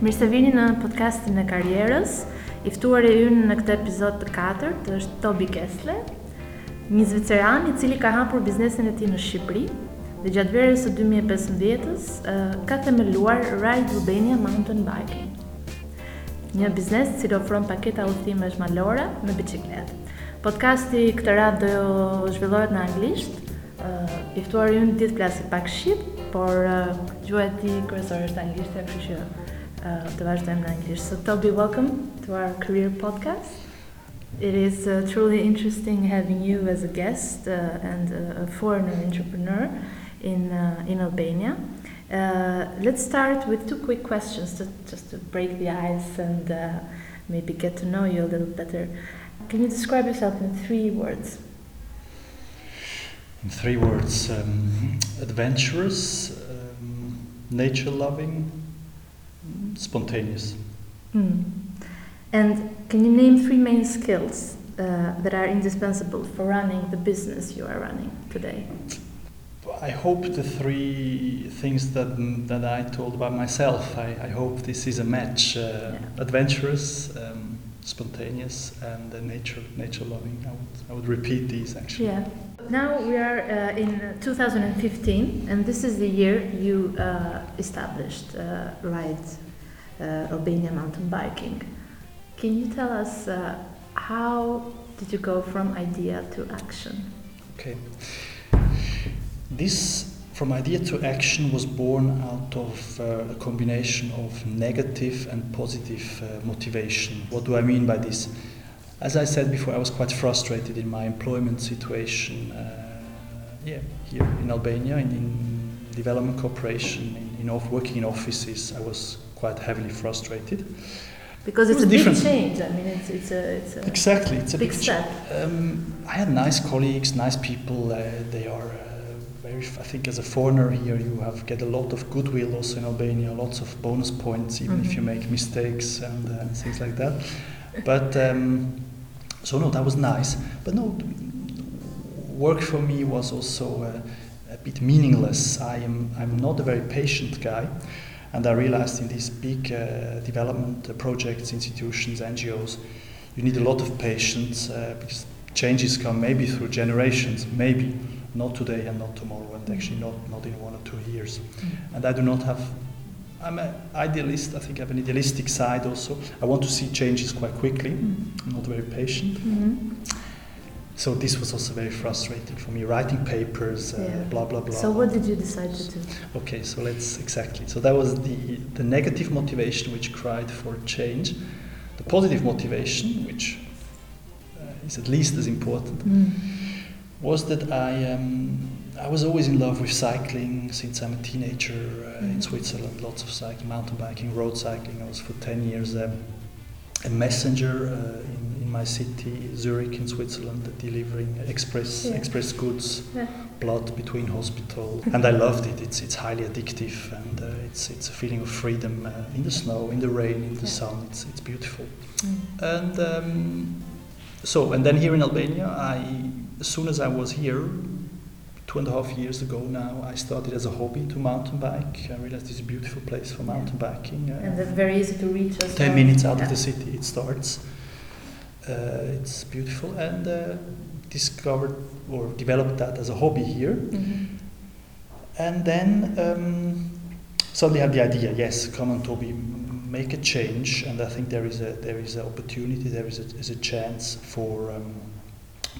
Mirë se vini në podcastin e karrierës. I ftuari ynë në këtë epizod të katërt është Tobi Kesle, një zviceran i cili ka hapur biznesin e tij në Shqipëri dhe gjatë verës së 2015-s ka themeluar Ride Albania Mountain Biking. Një biznes që ofron paketa udhëtimesh malore me biçikletë. Podcasti këtë radhë do zhvillohet në anglisht. I ftuari ynë ditë klasi pak shqip, por gjuha e tij kryesore është anglishtja, kështu që uh. So Toby, welcome to our career podcast. It is uh, truly interesting having you as a guest uh, and a foreigner entrepreneur in uh, in Albania. Uh, let's start with two quick questions to, just to break the ice and uh, maybe get to know you a little better. Can you describe yourself in three words? In three words um, adventurous, um, nature loving, spontaneous. Mm. And can you name three main skills uh, that are indispensable for running the business you are running today? I hope the three things that that I told about myself. I, I hope this is a match: uh, Yeah. adventurous, um, spontaneous, and uh, nature nature loving. I would I would repeat these actually. Yeah. Now we are uh, in 2015, and this is the year you uh, established uh, Ride uh, Albania Mountain Biking. Can you tell us uh, how did you go from idea to action? Okay. This from idea to action was born out of uh, a combination of negative and positive motivation. What do I mean by this? As I said before, I was quite frustrated in my employment situation. Uh, yeah, here in Albania, in, in development cooperation, in, in off, working in offices, I was quite heavily frustrated. Because It it's a was big different. change. I mean, it's it's a it's a Exactly, it's a big big step. Um, I had nice colleagues, nice people. Uh, they are uh, very. I think as a foreigner here, you have get a lot of goodwill also in Albania, lots of bonus points, even if you make mistakes and uh, things like that. But um, so no, that was nice. But no, work for me was also uh, a bit meaningless. I am. I'm not a very patient guy. And I realized in these big uh, development uh, projects, institutions, NGOs, you need a lot of patience uh, because changes come maybe through generations, maybe not today and not tomorrow, and actually not, not in one or two years. And I do not have. I'm an idealist. I think I have an idealistic side also. I want to see changes quite quickly. I'm not very patient. Mhm. So this was also very frustrating for me. Writing papers, uh, Yeah. blah blah blah. So what did you decide to do? Okay, so let's exactly. So that was the the negative motivation which cried for change. The positive motivation, which uh, is at least as important, Mm. was that I um, I was always in love with cycling since I'm a teenager uh, in Mhm. Switzerland. Lots of cycling, mountain biking, road cycling. I was for ten years um, a messenger uh, in, in my city, Zurich, in Switzerland, delivering express Yeah. express goods Yeah. blood between hospital and I loved it it's it's highly addictive and uh, it's it's a feeling of freedom uh, in the snow in the rain in the Yeah. sun it's it's beautiful Mm. and um, so and then here in Albania I as soon as I was here two and a half years ago now I started as a hobby to mountain bike I realized it's a beautiful place for mountain biking uh, And that's very easy to reach as 10 well. minutes out Yeah. of the city it starts uh, it's beautiful and uh, discovered or developed that as a hobby here Mhm. and then um, suddenly I had the idea yes come on Toby make a change and I think there is a there is an opportunity there is a, is a chance for um,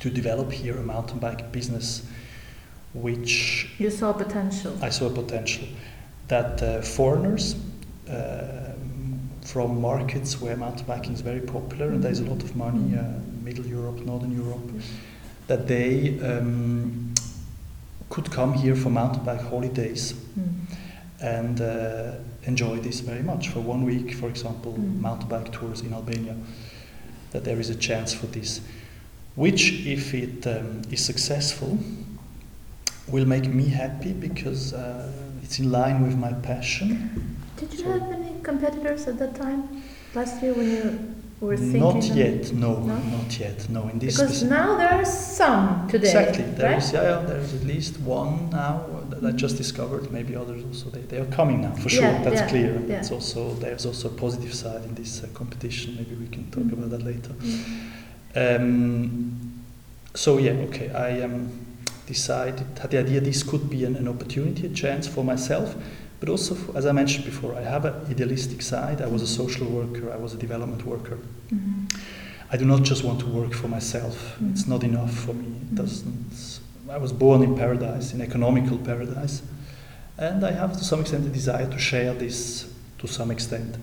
to develop here a mountain bike business which You saw potential. I saw a potential that uh, foreigners uh, from markets where mountain biking is very popular and there's a lot of money, uh, Middle Europe, Northern Europe, that they um, could come here for mountain bike holidays Mm. and uh, enjoy this very much. For one week, for example, Mm. mountain bike tours in Albania, that there is a chance for this, which, if it um, is successful, will make me happy because uh, it's in line with my passion. Did you Sorry. have any competitors at that time? Last year when you We're thinking Not yet, no, No? not yet, no. In this Because now there are some today. Exactly. There right? is, yeah, yeah, there is at least one now that I just discovered. Maybe others also. They, they are coming now for sure. Yeah, That's yeah, clear. yeah. It's also there's also a positive side in this uh, competition. Maybe we can talk Mm. about that later. Mm. Um, so yeah, okay. I um, decided had the idea this could be an, an opportunity, a chance for myself, but also for, as I mentioned before, I have an idealistic side. I was a social worker. I was a development worker. Mhm. I do not just want to work for myself. Mm. It's not enough for me. It doesn't. I was born in paradise, in economical paradise, and I have to some extent the desire to share this to some extent.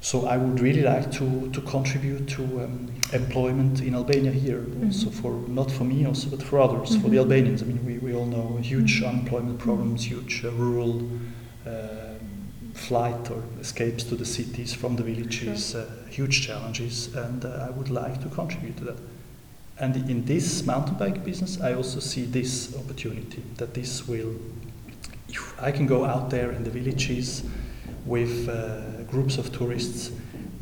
So I would really like to, to contribute to um, employment in Albania here, also Mhm. for not for me, also but for others, for the Mhm. Albanians. I mean, we, we all know huge Mhm. unemployment problems, huge uh, rural um flight or escapes to the cities from the villages, uh, huge challenges, and uh, I would like to contribute to that. And in this mountain bike business, I also see this opportunity that this will, if I can go out there in the villages with uh, groups of tourists,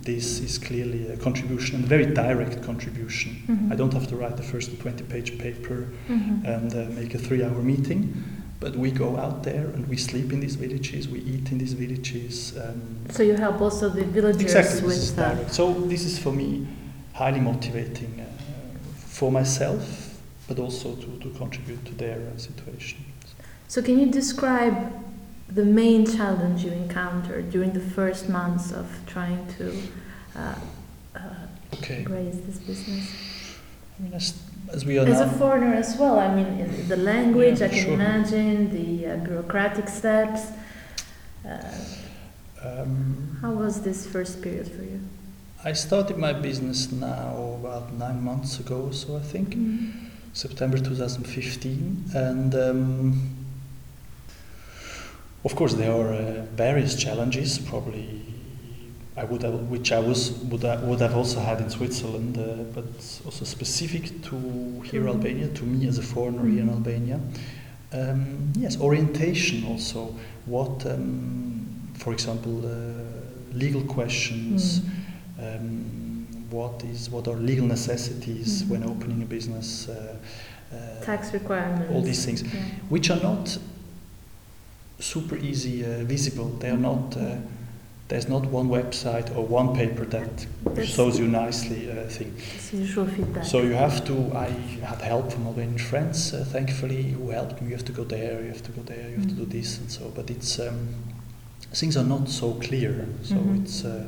this is clearly a contribution, and a very direct contribution. Mhm. I don't have to write the first 20 page paper Mhm. and uh, make a three hour meeting. But we go out there and we sleep in these villages, we eat in these villages. Um, So you help also the villagers exactly, with is uh. So this is for me highly motivating uh, for myself, but also to, to contribute to their uh, situation. So can you describe the main challenge you encountered during the first months of trying to uh, uh, Okay. raise this business? I mean, as, as we are As a foreigner as well, I mean, the language, Yeah, I can sure. imagine the uh, bureaucratic steps. Uh, um, how was this first period for you? I started my business now about nine months ago, so I think. Mm. September 2015, and um, of course there are uh, various challenges. Probably I would have, which I was would I, would have also had in Switzerland, uh, but also specific to here Mhm. Albania, to me as a foreigner here in Mhm. Albania. Um, yes, orientation also. What, um, for example, uh, legal questions. Mm. Um, what is what are legal necessities Mhm. when opening a business? Uh, uh, Tax requirements. all these things, Yeah. which are not super easy uh, visible. They are not. Uh, there's not one website or one paper that That's- shows you nicely uh, thing. It's usual feedback. So you have to. I had help from Albanian friends, uh, thankfully, who helped me. You have to go there. You have to go there. You have to do Mhm. this and so. But it's um, things are not so clear. So Mhm. it's. Uh,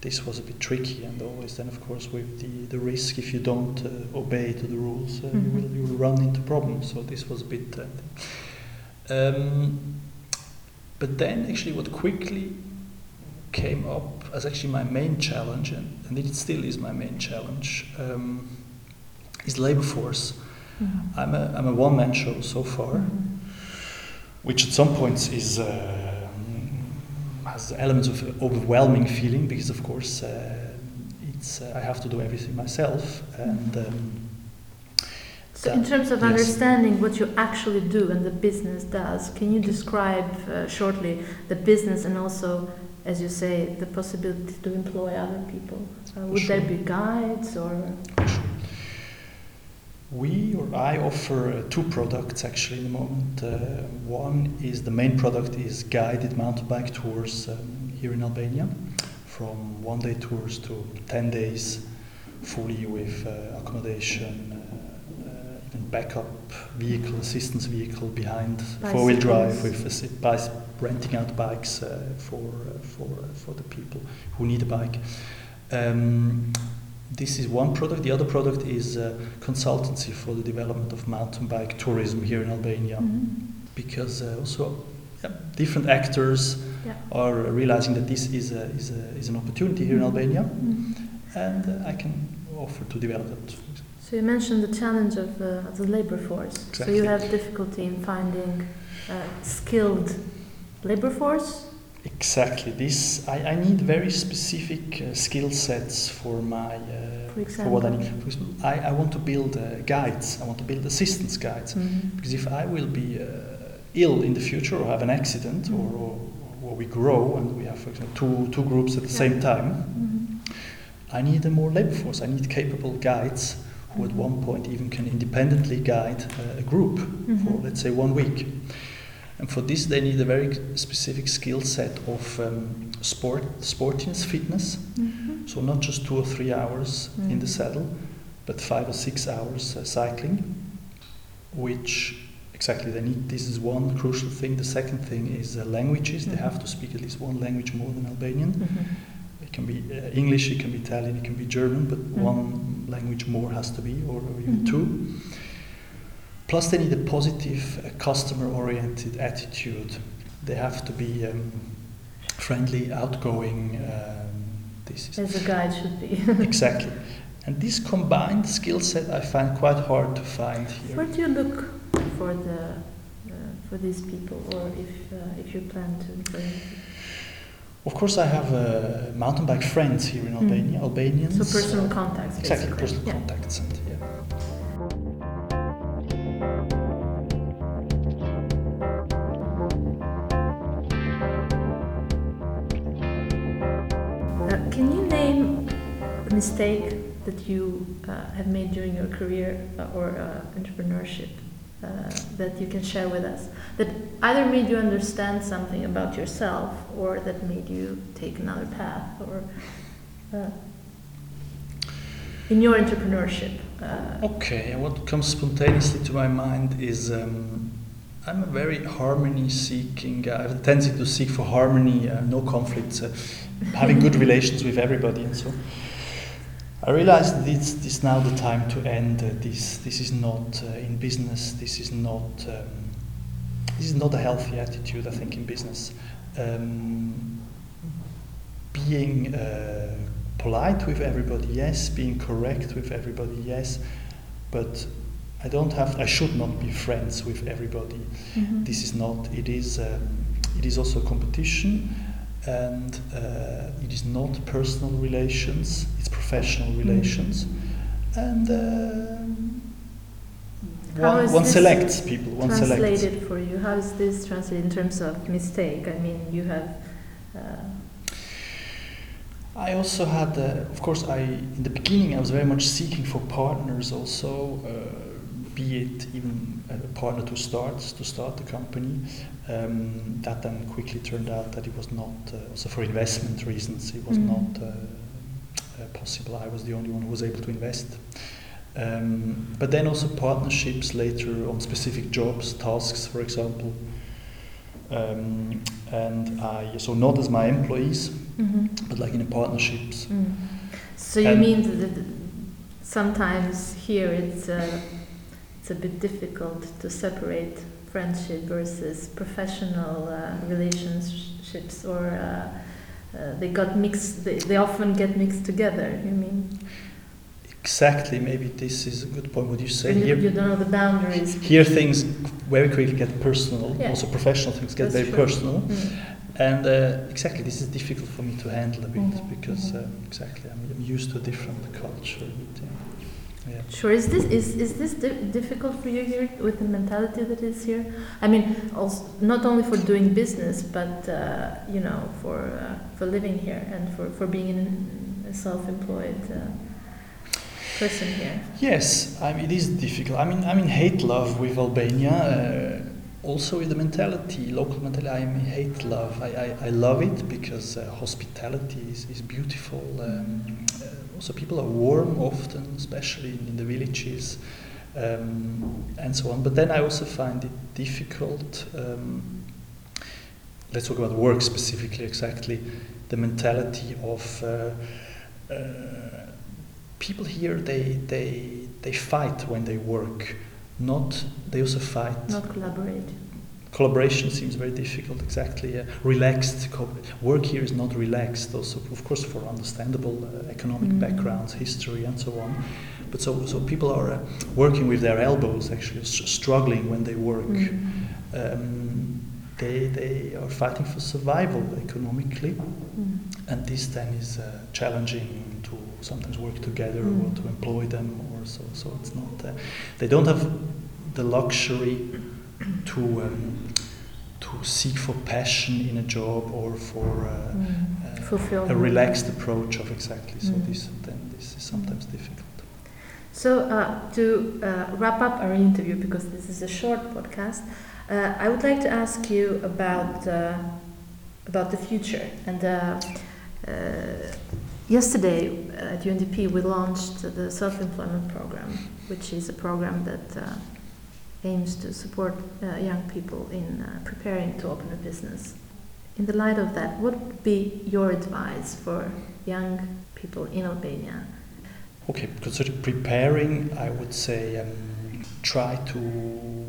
this was a bit tricky, and always then, of course, with the, the risk if you don't uh, obey to the rules, uh, you, Mhm. will, you will run into problems. So this was a bit. Uh, um, but then, actually, what quickly came up as actually my main challenge, and, and it still is my main challenge, um, is labor force. Mhm. I'm a, I'm a one man show so far, Mhm. which at some points is. Uh, has elements of overwhelming feeling because, of course, uh, it's uh, I have to do everything myself, and um, So, in terms of yes. understanding what you actually do and the business does, can you describe uh, shortly the business and also, as you say, the possibility to employ other people? Uh, would there be guides or? We or I offer uh, two products actually in the moment. Uh, one is the main product is guided mountain bike tours um, here in Albania, from one day tours to ten days, fully with uh, accommodation, backup vehicle, assistance vehicle behind, four wheel drive with assi- bicy- renting out bikes uh, for uh, for uh, for the people who need a bike. Um, this is one product. The other product is uh, consultancy for the development of mountain bike tourism here in Albania, Mhm. because uh, also yeah, different actors Yeah. are realizing that this is a, is a, is an opportunity here in Albania, Mhm. and I can offer to develop it. So you mentioned the challenge of, uh, of the labor force. So you have difficulty in finding uh, skilled labor force. Exactly. This I, I need very specific uh, skill sets for my uh, For what I need. For example, I, I want to build uh, guides. I want to build assistance guides. Mhm. Because if I will be uh, ill in the future or have an accident or, or, or we grow and we have, for example, two, two groups at the Yeah. same time, Mhm. I need a more labor force. I need capable guides who, at one point, even can independently guide uh, a group Mhm. for, let's say, one week. And for this, they need a very specific skill set of um, sport, sportiness, fitness. Mhm. So not just two or three hours in the Mm. saddle, but five or six hours uh, cycling, which exactly they need. This is one crucial thing. The second thing is uh, languages. They have to speak at least one language more than Albanian. Mhm. It can be uh, English, it can be Italian, it can be German, but one language more has to be, or, even Mhm. two. Plus, they need a positive, uh, customer-oriented attitude. They have to be um, friendly, outgoing. Um, this is As a guide should be. exactly. And this combined skill set I find quite hard to find here. Where do you look for the uh, for these people, or if uh, if you plan to? Of course, I have uh, mountain bike friends here in Mm. Albania, Albanians. So personal contacts, Exactly, personal Yeah. contacts. And, yeah. Uh, can you name a mistake that you uh, have made during your career uh, or uh, entrepreneurship uh, that you can share with us? That either made you understand something about yourself or that made you take another path or uh, in your entrepreneurship? Uh, Okay, what comes spontaneously to my mind is um, I'm a very harmony-seeking guy. I have a tendency to seek for harmony, uh, no conflicts, uh, having good relations with everybody, and so. I realized that it's this now the time to end. Uh, this this is not uh, in business. This is not um, this is not a healthy attitude. I think in business, um, being uh, polite with everybody, yes. Being correct with everybody, yes. But I don't have. I should not be friends with everybody. mhm. This is not. It is. Um, it is also competition, and uh, it is not personal relations. It's professional relations, and How one, one selects people. One selects. translated for you? How is this translated in terms of mistake? I mean, you have. Uh, I also had, uh, of course, I in the beginning I was very much seeking for partners. Also, uh, be it even a partner to start to start the company. Um, that then quickly turned out that it was not uh, also for investment reasons. It was Mhm. not uh, uh, possible. I was the only one who was able to invest. Um, but then also partnerships later on specific jobs, tasks, for example. Um, and I so not as my employees, mhm. but like in partnerships. Mm. So you And- mean that sometimes here it's uh, it's a bit difficult to separate friendship versus professional uh, relationships, or uh, uh, they got mixed. They, they often get mixed together. You mean? Exactly. Maybe this is a good point. What you say you, here. you don't know the boundaries. Here things very quickly get personal. Yeah. Also professional things get That's very true. personal. Mm. And uh, exactly, this is difficult for me to handle a bit Mhm, because mhm. uh, exactly I'm, I'm used to a different culture. But, yeah. Yeah. Sure. Is this is, is this di- difficult for you here with the mentality that is here? I mean, also not only for doing business, but uh, you know, for uh, for living here and for for being an, a self-employed uh, person here. Yes, I mean, it is difficult. I mean, I mean, hate love with Albania. Uh, also, with the mentality, local mentality, I hate love. I, I, I love it because uh, hospitality is, is beautiful. Um, also, people are warm often, especially in, in the villages, um, and so on. But then I also find it difficult. Um, let's talk about work specifically. Exactly, the mentality of. Uh, uh, people here they they they fight when they work not they also fight Not collaborate. Collaboration seems very difficult exactly uh, relaxed work here is not relaxed also of course for understandable uh, economic Mm. backgrounds history and so on but so so people are uh, working with their elbows actually s- struggling when they work Mm. um, they they are fighting for survival economically Mm. and this then is uh, challenging to sometimes work together Mm. or to employ them or so so it's not uh, they don't have the luxury to um, to seek for passion in a job or for uh, Mm. uh, a relaxed approach of exactly. So Mm. this then this is sometimes difficult. So uh, to uh, wrap up our interview, because this is a short podcast, uh, I would like to ask you about uh, about the future. And uh, uh, yesterday at UNDP we launched the self-employment program, which is a program that uh, aims to support uh, young people in uh, preparing to open a business. In the light of that, what would be your advice for young people in Albania? Okay, concerning preparing, I would say um, try to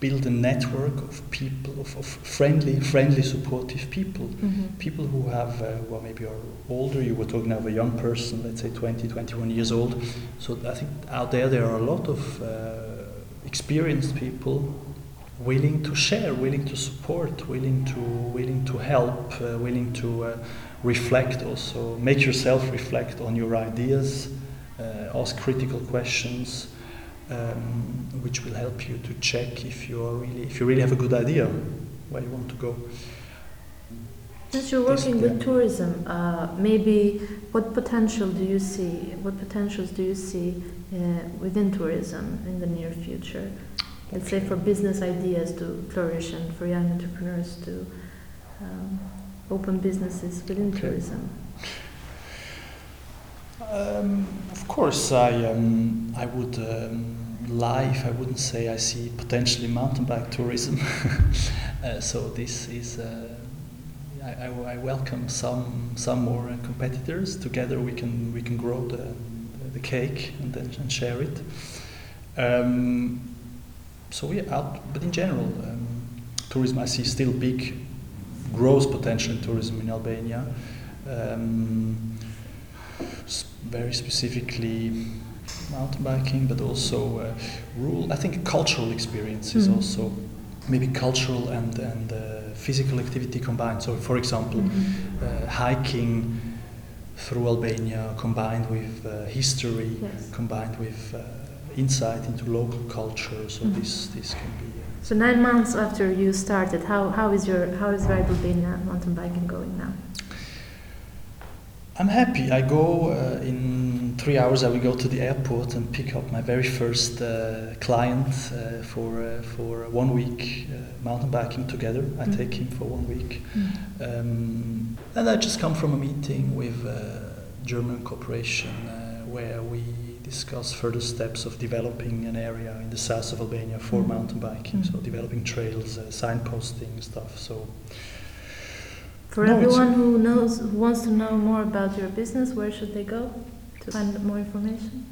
build a network of people, of, of friendly, friendly, supportive people. People who have, uh, well, maybe are older. You were talking of a young person, let's say 20, 21 years old. So I think out there there are a lot of uh, experienced people willing to share, willing to support, willing to willing to help, uh, willing to uh, reflect also, make yourself reflect on your ideas, uh, ask critical questions, um, which will help you to check if you are really, if you really have a good idea where you want to go. Since you're working with tourism, uh, maybe what potential do you see? What potentials do you see within tourism in the near future? Let's say for business ideas to flourish and for young entrepreneurs to um, open businesses within Okay. tourism. Um, of course, I um, I would um, lie if I wouldn't say I see potentially mountain bike tourism. uh, so this is. Uh, I, I, I welcome some some more uh, competitors. Together we can we can grow the, the cake and then and share it. Um, so yeah, out, but in general, um, tourism I see still big growth potential in tourism in Albania. Um, very specifically mountain biking, but also uh, rural. I think cultural experience is Mhm. also maybe cultural and and uh, physical activity combined. So, for example, uh, hiking through Albania combined with uh, history, Yes. combined with uh, insight into local culture. So Mhm. this this can be. Uh, So nine months after you started, how, how is your how is Ride Albania mountain biking going now? I'm happy. I go uh, in three hours. I will go to the airport and pick up my very first uh, client uh, for uh, for one week uh, mountain biking together. I Mm. take him for one week, um, and I just come from a meeting with uh, German cooperation uh, where we discuss further steps of developing an area in the south of Albania for Mm. mountain biking. Mm. So developing trails, uh, signposting stuff. So For No, everyone who knows who wants to know more about your business, where should they go to find more information?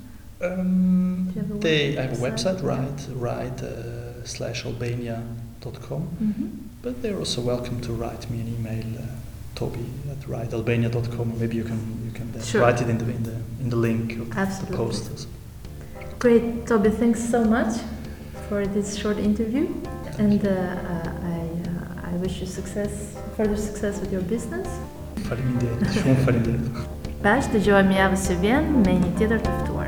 Um, have they, have a website? right, right uh, slash albania.com, Mm-hmm. but they're also welcome to write me an email, uh, Toby at ridealbania.com, maybe you can you can Sure. write it in the in the in the link of the Absolutely. post. as- Great, Toby. Thanks so much for this short interview, and uh, uh, I uh, I wish you success, further success with your business. Faleminderit, shumë faleminderit. Bash dëgjojmë javën së vjen me një tjetër të ftuar.